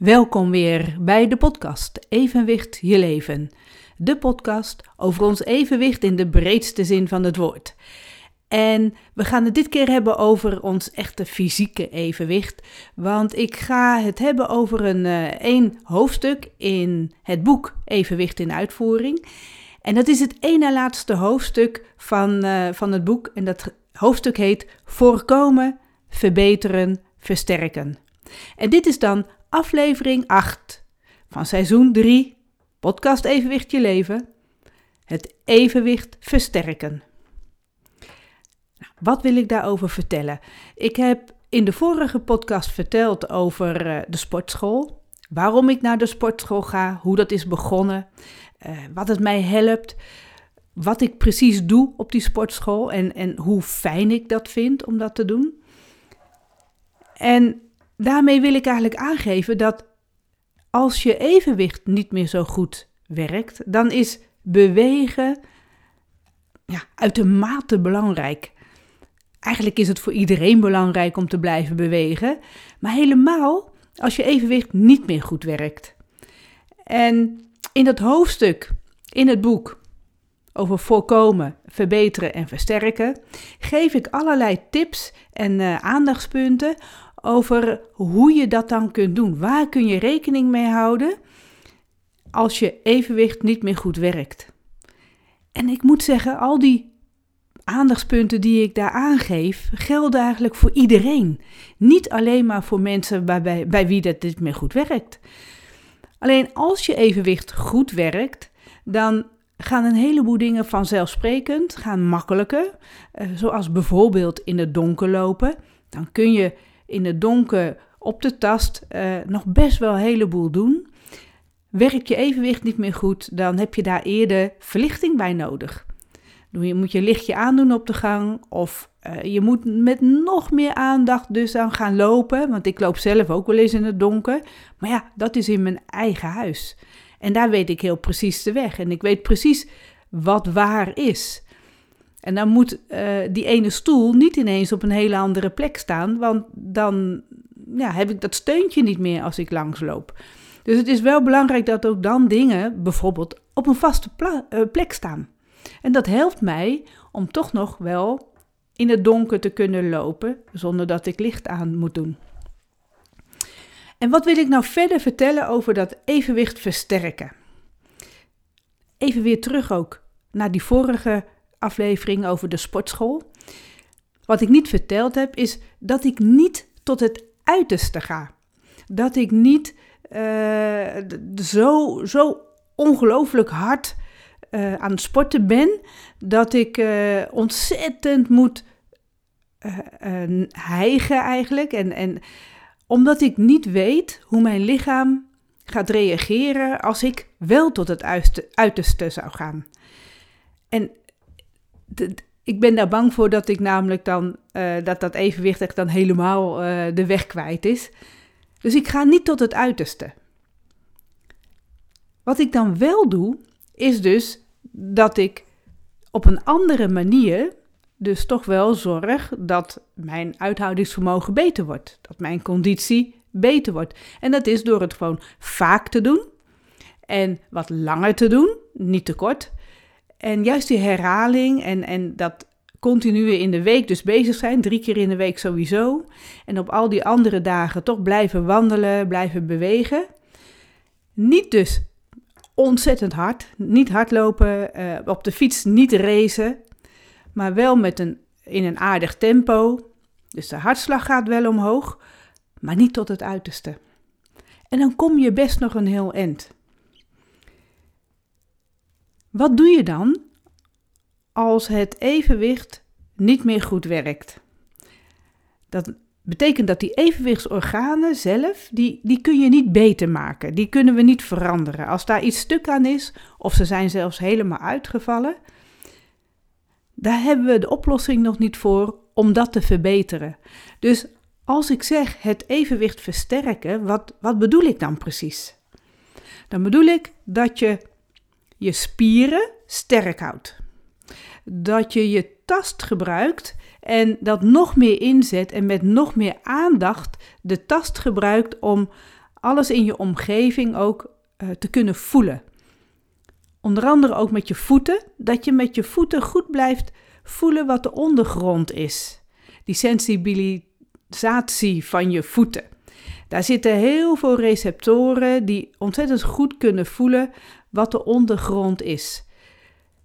Welkom weer bij de podcast Evenwicht je leven. De podcast over ons evenwicht in de breedste zin van het woord. En we gaan het dit keer hebben over ons echte fysieke evenwicht. Want ik ga het hebben over een uh, één hoofdstuk in het boek Evenwicht in uitvoering. En dat is het ene laatste hoofdstuk van, uh, van het boek. En dat hoofdstuk heet Voorkomen, Verbeteren, Versterken. En dit is dan aflevering 8 van seizoen 3, podcast Evenwicht je leven. Het evenwicht versterken. Nou, wat wil ik daarover vertellen? Ik heb in de vorige podcast verteld over uh, de sportschool. Waarom ik naar de sportschool ga, hoe dat is begonnen, uh, wat het mij helpt, wat ik precies doe op die sportschool en, en hoe fijn ik dat vind om dat te doen. En daarmee wil ik eigenlijk aangeven dat als je evenwicht niet meer zo goed werkt, dan is bewegen ja, uitermate belangrijk. Eigenlijk is het voor iedereen belangrijk om te blijven bewegen, maar helemaal als je evenwicht niet meer goed werkt. En in dat hoofdstuk in het boek over voorkomen, verbeteren en versterken geef ik allerlei tips en uh, aandachtspunten over hoe je dat dan kunt doen. Waar kun je rekening mee houden als je evenwicht niet meer goed werkt? En ik moet zeggen, al die aandachtspunten die ik daar aangeef, gelden eigenlijk voor iedereen. Niet alleen maar voor mensen bij, bij, wie dat niet meer goed werkt. Alleen als je evenwicht goed werkt, dan gaan een heleboel dingen vanzelfsprekend, gaan makkelijker. Uh, zoals bijvoorbeeld in het donker lopen. Dan kun je in het donker op de tast uh, nog best wel een heleboel doen. Werkt je evenwicht niet meer goed, dan heb je daar eerder verlichting bij nodig. Je moet je lichtje aandoen op de gang of uh, je moet met nog meer aandacht dus aan gaan lopen. Want ik loop zelf ook wel eens in het donker. Maar ja, dat is in mijn eigen huis. En daar weet ik heel precies de weg. En ik weet precies wat waar is. En dan moet uh, die ene stoel niet ineens op een hele andere plek staan, want dan ja, heb ik dat steuntje niet meer als ik langsloop. Dus het is wel belangrijk dat ook dan dingen bijvoorbeeld op een vaste uh, plek staan. En dat helpt mij om toch nog wel in het donker te kunnen lopen zonder dat ik licht aan moet doen. En wat wil ik nou verder vertellen over dat evenwicht versterken? Even weer terug ook naar die vorige aflevering over de sportschool. Wat ik niet verteld heb, is dat ik niet tot het uiterste ga. Dat ik niet uh, zo, zo ongelooflijk hard uh, aan het sporten ben, dat ik uh, ontzettend moet hijgen eigenlijk. En, en omdat ik niet weet hoe mijn lichaam gaat reageren als ik wel tot het uiterste zou gaan. En ik ben daar bang voor dat ik namelijk dan, uh, dat dat evenwicht dan helemaal uh, de weg kwijt is. Dus ik ga niet tot het uiterste. Wat ik dan wel doe, is dus dat ik op een andere manier dus toch wel zorg dat mijn uithoudingsvermogen beter wordt. Dat mijn conditie beter wordt. En dat is door het gewoon vaak te doen en wat langer te doen, niet te kort. En juist die herhaling en, en dat continue in de week dus bezig zijn, drie keer in de week sowieso. En op al die andere dagen toch blijven wandelen, blijven bewegen. Niet dus ontzettend hard, niet hardlopen, uh, op de fiets niet racen, maar wel met een, in een aardig tempo. Dus de hartslag gaat wel omhoog, maar niet tot het uiterste. En dan kom je best nog een heel eind. Wat doe je dan als het evenwicht niet meer goed werkt? Dat betekent dat die evenwichtsorganen zelf, die, die kun je niet beter maken. Die kunnen we niet veranderen. Als daar iets stuk aan is, of ze zijn zelfs helemaal uitgevallen, daar hebben we de oplossing nog niet voor om dat te verbeteren. Dus als ik zeg het evenwicht versterken, wat, wat bedoel ik dan precies? Dan bedoel ik dat je je spieren sterk houdt. Dat je je tast gebruikt en dat nog meer inzet en met nog meer aandacht de tast gebruikt om alles in je omgeving ook uh, te kunnen voelen. Onder andere ook met je voeten, dat je met je voeten goed blijft voelen wat de ondergrond is. Die sensibilisatie van je voeten. Daar zitten heel veel receptoren die ontzettend goed kunnen voelen wat de ondergrond is.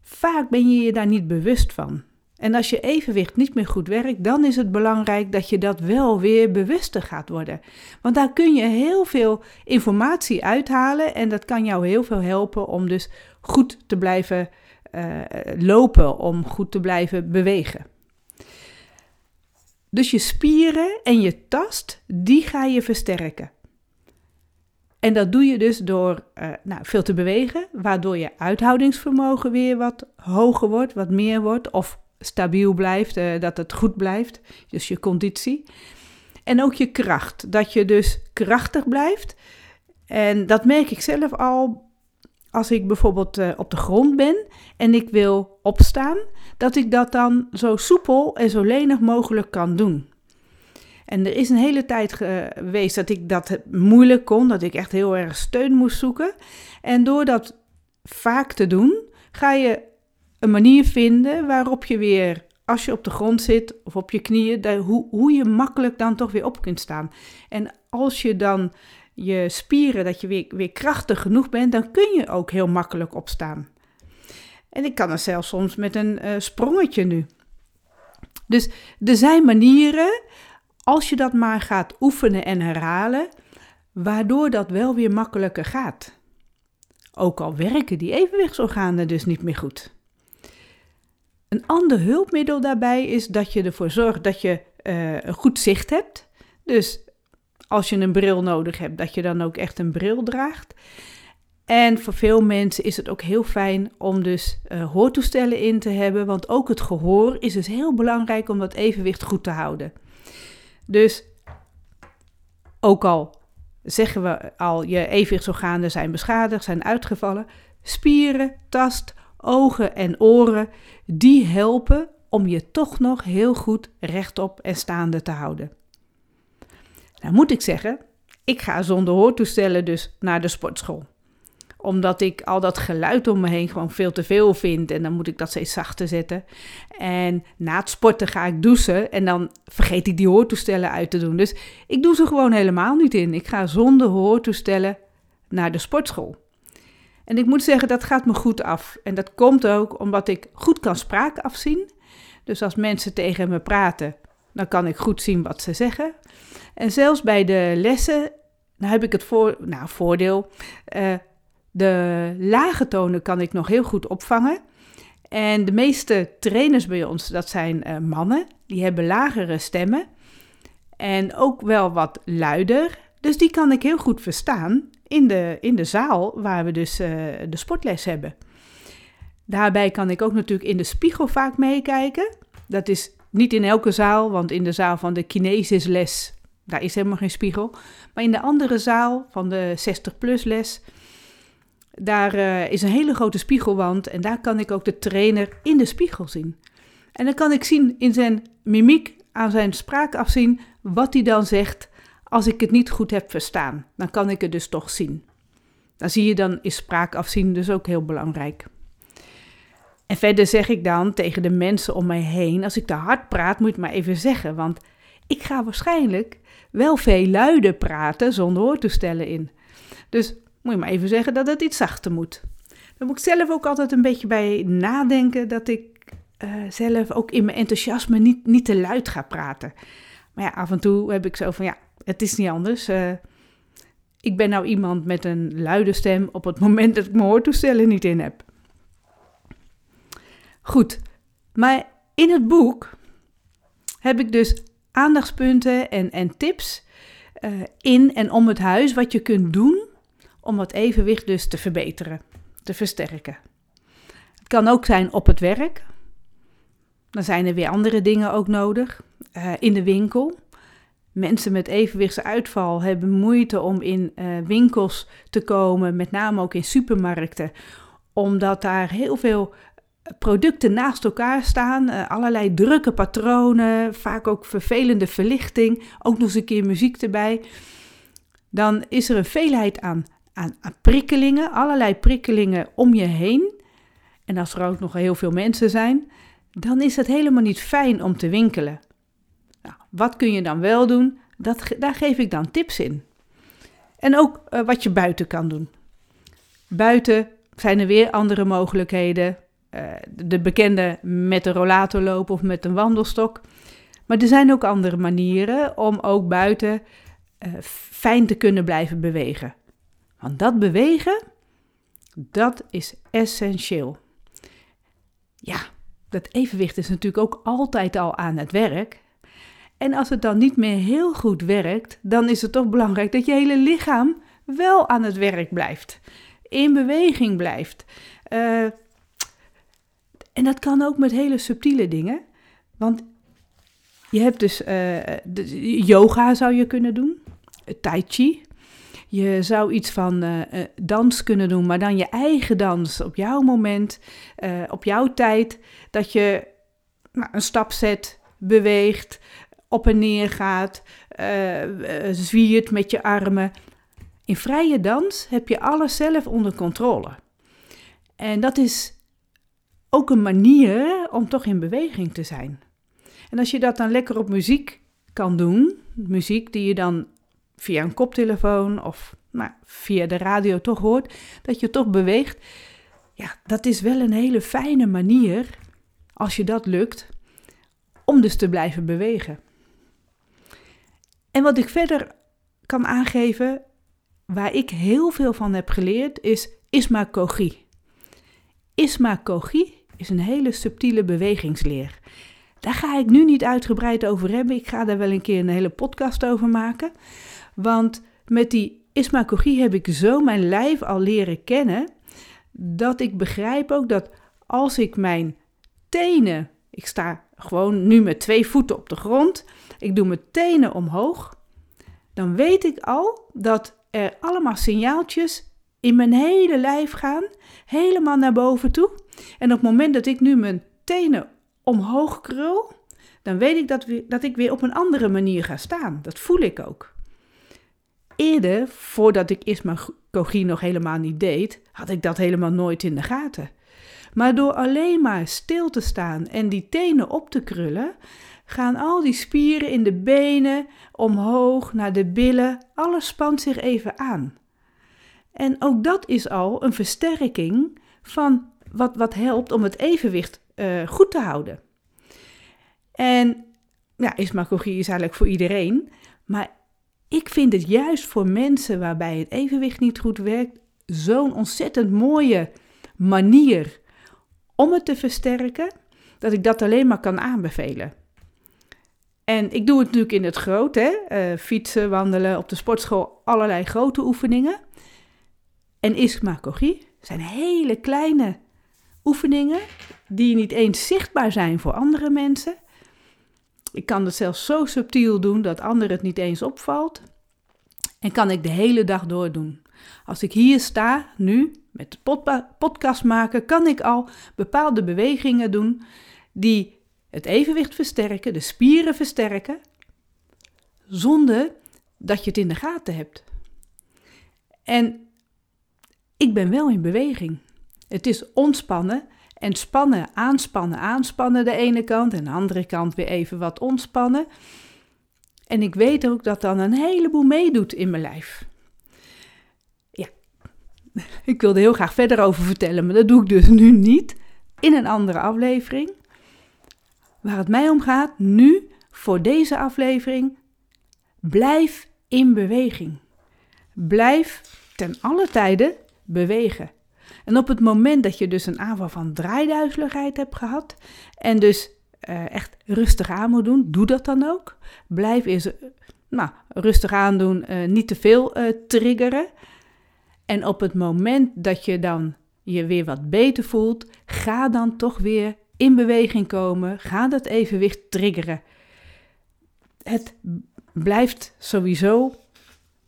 Vaak ben je je daar niet bewust van. En als je evenwicht niet meer goed werkt, dan is het belangrijk dat je dat wel weer bewuster gaat worden. Want daar kun je heel veel informatie uithalen en dat kan jou heel veel helpen om dus goed te blijven uh, lopen, om goed te blijven bewegen. Dus je spieren en je tast, die ga je versterken. En dat doe je dus door uh, nou, veel te bewegen, waardoor je uithoudingsvermogen weer wat hoger wordt, wat meer wordt, of stabiel blijft, uh, dat het goed blijft, dus je conditie. En ook je kracht, dat je dus krachtig blijft. En dat merk ik zelf al als ik bijvoorbeeld uh, op de grond ben en ik wil opstaan, dat ik dat dan zo soepel en zo lenig mogelijk kan doen. En er is een hele tijd geweest dat ik dat moeilijk kon, dat ik echt heel erg steun moest zoeken. En door dat vaak te doen, ga je een manier vinden waarop je weer, als je op de grond zit of op je knieën, hoe, hoe je makkelijk dan toch weer op kunt staan. En als je dan je spieren, dat je weer, weer krachtig genoeg bent, dan kun je ook heel makkelijk opstaan. En ik kan er zelfs soms met een uh, sprongetje nu. Dus er zijn manieren, als je dat maar gaat oefenen en herhalen, waardoor dat wel weer makkelijker gaat. Ook al werken die evenwichtsorganen dus niet meer goed. Een ander hulpmiddel daarbij is dat je ervoor zorgt dat je uh, een goed zicht hebt. Dus als je een bril nodig hebt, dat je dan ook echt een bril draagt. En voor veel mensen is het ook heel fijn om dus uh, hoortoestellen in te hebben, want ook het gehoor is dus heel belangrijk om dat evenwicht goed te houden. Dus ook al zeggen we al, je evenwichtsorganen zijn beschadigd, zijn uitgevallen, spieren, tast, ogen en oren, die helpen om je toch nog heel goed rechtop en staande te houden. Nou moet ik zeggen, ik ga zonder hoortoestellen dus naar de sportschool omdat ik al dat geluid om me heen gewoon veel te veel vind. En dan moet ik dat steeds zachter zetten. En na het sporten ga ik douchen. En dan vergeet ik die hoortoestellen uit te doen. Dus ik doe ze gewoon helemaal niet in. Ik ga zonder hoortoestellen naar de sportschool. En ik moet zeggen, dat gaat me goed af. En dat komt ook omdat ik goed kan spraak afzien. Dus als mensen tegen me praten, dan kan ik goed zien wat ze zeggen. En zelfs bij de lessen, heb ik het voor, nou, voordeel. Uh, de lage tonen kan ik nog heel goed opvangen. En de meeste trainers bij ons, dat zijn uh, mannen, die hebben lagere stemmen. En ook wel wat luider. Dus die kan ik heel goed verstaan in de, in de zaal waar we dus uh, de sportles hebben. Daarbij kan ik ook natuurlijk in de spiegel vaak meekijken. Dat is niet in elke zaal, want in de zaal van de kinesisles, daar is helemaal geen spiegel. Maar in de andere zaal van de 60-plus les, daar uh, is een hele grote spiegelwand en daar kan ik ook de trainer in de spiegel zien. En dan kan ik zien in zijn mimiek, aan zijn spraak afzien, wat hij dan zegt als ik het niet goed heb verstaan. Dan kan ik het dus toch zien. Dan zie je dan is spraak afzien dus ook heel belangrijk. En verder zeg ik dan tegen de mensen om mij heen, als ik te hard praat, moet het maar even zeggen, want ik ga waarschijnlijk wel veel luider praten zonder hoortoestellen in. Dus moet je maar even zeggen dat het iets zachter moet. Dan moet ik zelf ook altijd een beetje bij nadenken dat ik uh, zelf ook in mijn enthousiasme niet, niet te luid ga praten. Maar ja, af en toe heb ik zo van ja, het is niet anders. Uh, ik ben nou iemand met een luide stem op het moment dat ik mijn hoortoestellen niet in heb. Goed, maar in het boek heb ik dus aandachtspunten en, en tips uh, in en om het huis wat je kunt doen om het evenwicht dus te verbeteren, te versterken. Het kan ook zijn op het werk. Dan zijn er weer andere dingen ook nodig. Uh, in de winkel. Mensen met evenwichtsuitval hebben moeite om in uh, winkels te komen, met name ook in supermarkten, omdat daar heel veel producten naast elkaar staan, uh, allerlei drukke patronen, vaak ook vervelende verlichting, ook nog eens een keer muziek erbij. dan is er een veelheid aan, aan, prikkelingen, allerlei prikkelingen om je heen. En als er ook nog heel veel mensen zijn, dan is het helemaal niet fijn om te winkelen. Nou, wat kun je dan wel doen? Dat, daar geef ik dan tips in. En ook uh, wat je buiten kan doen. Buiten zijn er weer andere mogelijkheden. Uh, de bekende met de rollator lopen of met een wandelstok. Maar er zijn ook andere manieren om ook buiten uh, fijn te kunnen blijven bewegen. Want dat bewegen, dat is essentieel. Ja, dat evenwicht is natuurlijk ook altijd al aan het werk. En als het dan niet meer heel goed werkt, dan is het toch belangrijk dat je hele lichaam wel aan het werk blijft, in beweging blijft. Uh, en dat kan ook met hele subtiele dingen. Want je hebt dus de, yoga zou je kunnen doen, tai chi. Je zou iets van uh, dans kunnen doen, maar dan je eigen dans op jouw moment, uh, op jouw tijd. Dat je nou, een stap zet, beweegt, op en neer gaat, zwiert met je armen. In vrije dans heb je alles zelf onder controle. En dat is ook een manier om toch in beweging te zijn. En als je dat dan lekker op muziek kan doen, muziek die je dan via een koptelefoon of nou, via de radio toch hoort, dat je toch beweegt. Ja, dat is wel een hele fijne manier, als je dat lukt, om dus te blijven bewegen. En wat ik verder kan aangeven, waar ik heel veel van heb geleerd, is ismagogie. Ismagogie is een hele subtiele bewegingsleer. Daar ga ik nu niet uitgebreid over hebben. Ik ga daar wel een keer een hele podcast over maken. Want met die ismagogie heb ik zo mijn lijf al leren kennen. Dat ik begrijp ook dat als ik mijn tenen. Ik sta gewoon nu met twee voeten op de grond. Ik doe mijn tenen omhoog. Dan weet ik al dat er allemaal signaaltjes in mijn hele lijf gaan. Helemaal naar boven toe. En op het moment dat ik nu mijn tenen omhoog krul, dan weet ik dat, dat ik weer op een andere manier ga staan. Dat voel ik ook. Eerder, voordat ik ismagogie nog helemaal niet deed, had ik dat helemaal nooit in de gaten. Maar door alleen maar stil te staan en die tenen op te krullen, gaan al die spieren in de benen omhoog naar de billen, alles spant zich even aan. En ook dat is al een versterking van wat, wat helpt om het evenwicht uh, goed te houden. En ja, is eigenlijk voor iedereen. Maar ik vind het juist voor mensen waarbij het evenwicht niet goed werkt, zo'n ontzettend mooie manier om het te versterken, dat ik dat alleen maar kan aanbevelen. En ik doe het natuurlijk in het groot, hè? Uh, fietsen, wandelen, op de sportschool, allerlei grote oefeningen. En ismagogie zijn hele kleine oefeningen die niet eens zichtbaar zijn voor andere mensen. Ik kan het zelfs zo subtiel doen dat anderen het niet eens opvalt. En kan ik de hele dag door doen. Als ik hier sta, nu, met de podcast maken, kan ik al bepaalde bewegingen doen die het evenwicht versterken, de spieren versterken, zonder dat je het in de gaten hebt. En ik ben wel in beweging. Het is ontspannen en spannen, aanspannen, aanspannen de ene kant en de andere kant weer even wat ontspannen. En ik weet ook dat dan een heleboel meedoet in mijn lijf. Ja, ik wilde heel graag verder over vertellen, maar dat doe ik dus nu niet. In een andere aflevering. Waar het mij om gaat, nu voor deze aflevering, blijf in beweging. Blijf ten alle tijden bewegen. En op het moment dat je dus een aanval van draaiduizeligheid hebt gehad en dus uh, echt rustig aan moet doen, doe dat dan ook. Blijf eens nou, rustig aan doen, uh, niet te veel triggeren. En op het moment dat je dan je weer wat beter voelt, ga dan toch weer in beweging komen. Ga dat evenwicht triggeren. Het blijft sowieso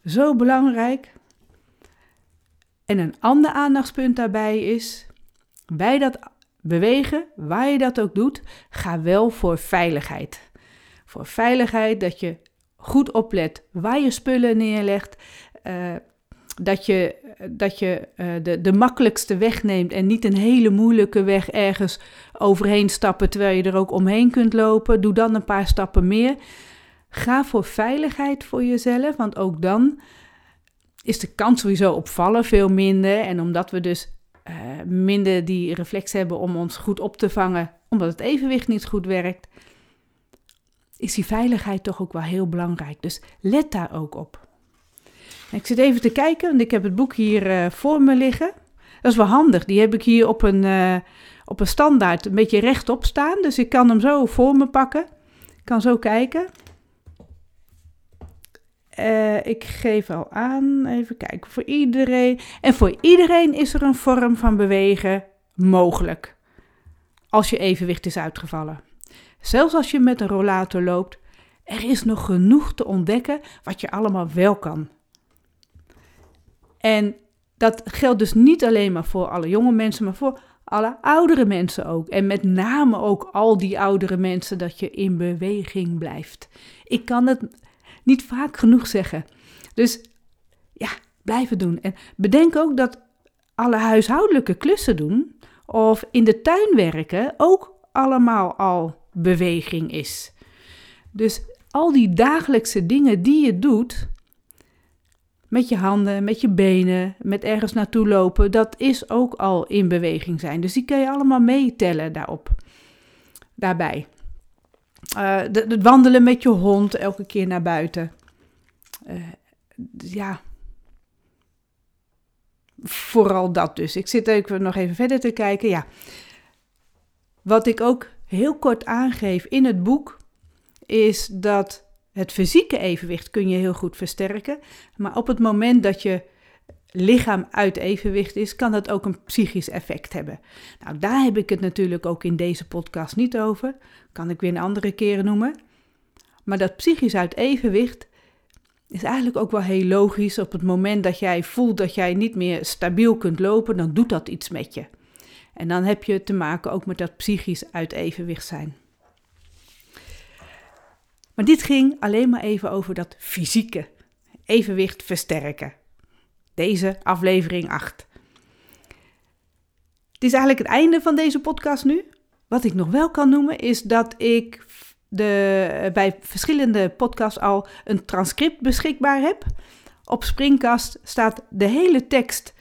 zo belangrijk en een ander aandachtspunt daarbij is, bij dat bewegen, waar je dat ook doet, ga wel voor veiligheid. Voor veiligheid dat je goed oplet waar je spullen neerlegt. Uh, dat je, dat je uh, de, de makkelijkste weg neemt en niet een hele moeilijke weg ergens overheen stappen terwijl je er ook omheen kunt lopen. Doe dan een paar stappen meer. Ga voor veiligheid voor jezelf, want ook dan is de kans sowieso op vallen veel minder. En omdat we dus uh, minder die reflex hebben om ons goed op te vangen, omdat het evenwicht niet goed werkt, is die veiligheid toch ook wel heel belangrijk. Dus let daar ook op. Ik zit even te kijken, want ik heb het boek hier uh, voor me liggen. Dat is wel handig. Die heb ik hier op een, uh, op een standaard een beetje rechtop staan. Dus ik kan hem zo voor me pakken. Ik kan zo kijken. Uh, ik geef al aan, even kijken, voor iedereen. En voor iedereen is er een vorm van bewegen mogelijk. Als je evenwicht is uitgevallen. Zelfs als je met een rollator loopt, er is nog genoeg te ontdekken wat je allemaal wel kan. En dat geldt dus niet alleen maar voor alle jonge mensen, maar voor alle oudere mensen ook. En met name ook al die oudere mensen, dat je in beweging blijft. Ik kan het niet vaak genoeg zeggen. Dus ja, blijven doen. En bedenk ook dat alle huishoudelijke klussen doen of in de tuin werken ook allemaal al beweging is. Dus al die dagelijkse dingen die je doet, met je handen, met je benen, met ergens naartoe lopen, dat is ook al in beweging zijn. Dus die kun je allemaal meetellen daarop. Daarbij. Het wandelen met je hond elke keer naar buiten. Uh, ja. Vooral dat dus. Ik zit even nog even verder te kijken. Ja. Wat ik ook heel kort aangeef in het boek, is dat het fysieke evenwicht kun je heel goed versterken. Maar op het moment dat je lichaam uit evenwicht is, kan dat ook een psychisch effect hebben. Nou, daar heb ik het natuurlijk ook in deze podcast niet over. Kan ik weer een andere keren noemen. Maar dat psychisch uit evenwicht is eigenlijk ook wel heel logisch. Op het moment dat jij voelt dat jij niet meer stabiel kunt lopen, dan doet dat iets met je. En dan heb je te maken ook met dat psychisch uit evenwicht zijn. Maar dit ging alleen maar even over dat fysieke evenwicht versterken. Deze aflevering 8. Het is eigenlijk het einde van deze podcast nu. Wat ik nog wel kan noemen is dat ik de, bij verschillende podcasts al een transcript beschikbaar heb. Op Springkast staat de hele tekst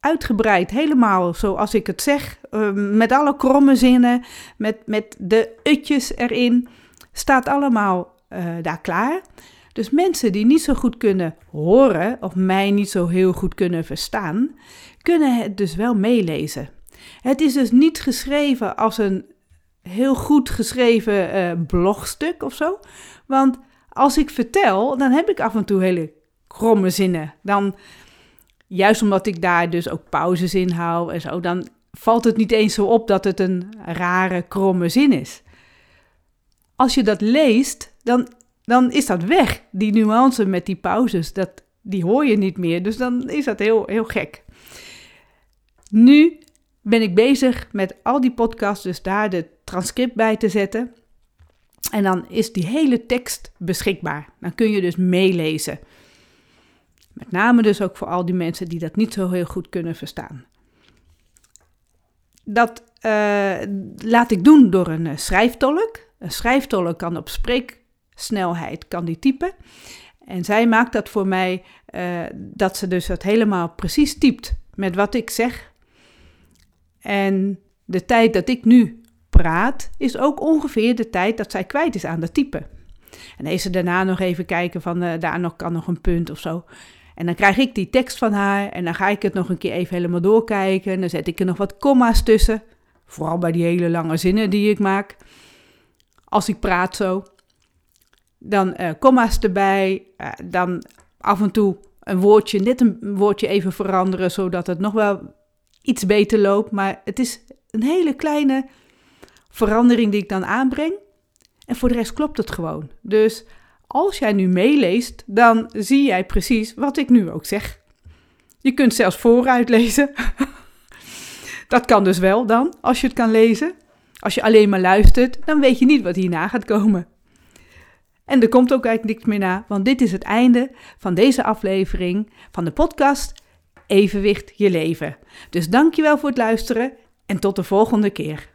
uitgebreid, helemaal zoals ik het zeg, eh, met alle kromme zinnen, met, met de utjes erin staat allemaal uh, daar klaar. Dus mensen die niet zo goed kunnen horen of mij niet zo heel goed kunnen verstaan, kunnen het dus wel meelezen. Het is dus niet geschreven als een heel goed geschreven uh, blogstuk of zo. Want als ik vertel, dan heb ik af en toe hele kromme zinnen. Dan, juist omdat ik daar dus ook pauzes in hou en zo, dan valt het niet eens zo op dat het een rare, kromme zin is als je dat leest, dan, dan is dat weg. Die nuance met die pauzes, dat, die hoor je niet meer. Dus dan is dat heel, heel gek. Nu ben ik bezig met al die podcasts, dus daar de transcript bij te zetten. En dan is die hele tekst beschikbaar. Dan kun je dus meelezen. Met name dus ook voor al die mensen die dat niet zo heel goed kunnen verstaan. Dat uh, laat ik doen door een uh, schrijftolk. Een schrijftolk kan op spreeksnelheid kan die typen. En zij maakt dat voor mij uh, dat ze dus het helemaal precies typt met wat ik zeg. En de tijd dat ik nu praat is ook ongeveer de tijd dat zij kwijt is aan het typen. En is ze daarna nog even kijken van uh, daar nog kan nog een punt of zo. En dan krijg ik die tekst van haar en dan ga ik het nog een keer even helemaal doorkijken. En dan zet ik er nog wat komma's tussen. Vooral bij die hele lange zinnen die ik maak als ik praat zo. Dan uh, komma's erbij, uh, dan af en toe een woordje, net een woordje even veranderen, zodat het nog wel iets beter loopt. Maar het is een hele kleine verandering die ik dan aanbreng. En voor de rest klopt het gewoon. Dus als jij nu meeleest, dan zie jij precies wat ik nu ook zeg. Je kunt zelfs vooruit lezen. Dat kan dus wel dan, als je het kan lezen. Als je alleen maar luistert, dan weet je niet wat hierna gaat komen. En er komt ook eigenlijk niks meer na, want dit is het einde van deze aflevering van de podcast Evenwicht je leven. Dus dankjewel voor het luisteren en tot de volgende keer.